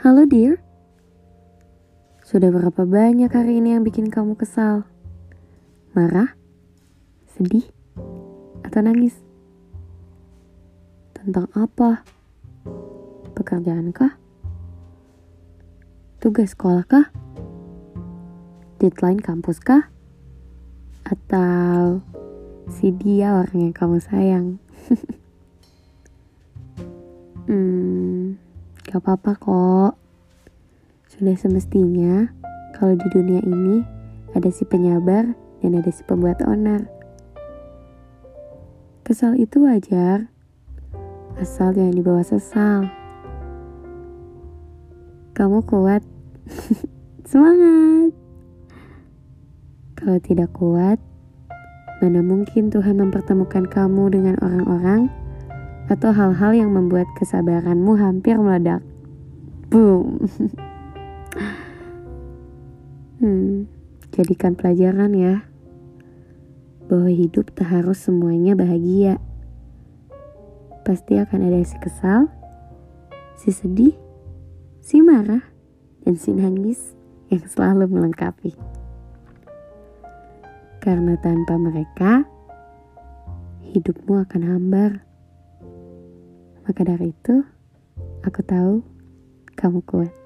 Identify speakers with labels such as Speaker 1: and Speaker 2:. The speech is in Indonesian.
Speaker 1: Halo dear. Sudah berapa banyak hari ini yang bikin kamu kesal? Marah? Sedih? Atau nangis? Tentang apa? Pekerjaan kah? Tugas sekolah kah? Deadline kampus kah? Atau si dia orang yang kamu sayang? Hmm, gak apa-apa kok. Sudah semestinya kalau di dunia ini ada si penyabar dan ada si pembuat onar. Kesal itu wajar, asal jangan dibawa sesal. Kamu kuat, semangat. Kalau tidak kuat, mana mungkin Tuhan mempertemukan kamu dengan orang-orang atau hal-hal yang membuat kesabaranmu hampir meledak. Boom. hmm, jadikan pelajaran ya bahwa hidup tak harus semuanya bahagia. Pasti akan ada si kesal, si sedih, si marah, dan si nangis yang selalu melengkapi. Karena tanpa mereka, hidupmu akan hambar. Maka dari itu, aku tahu kamu kuat.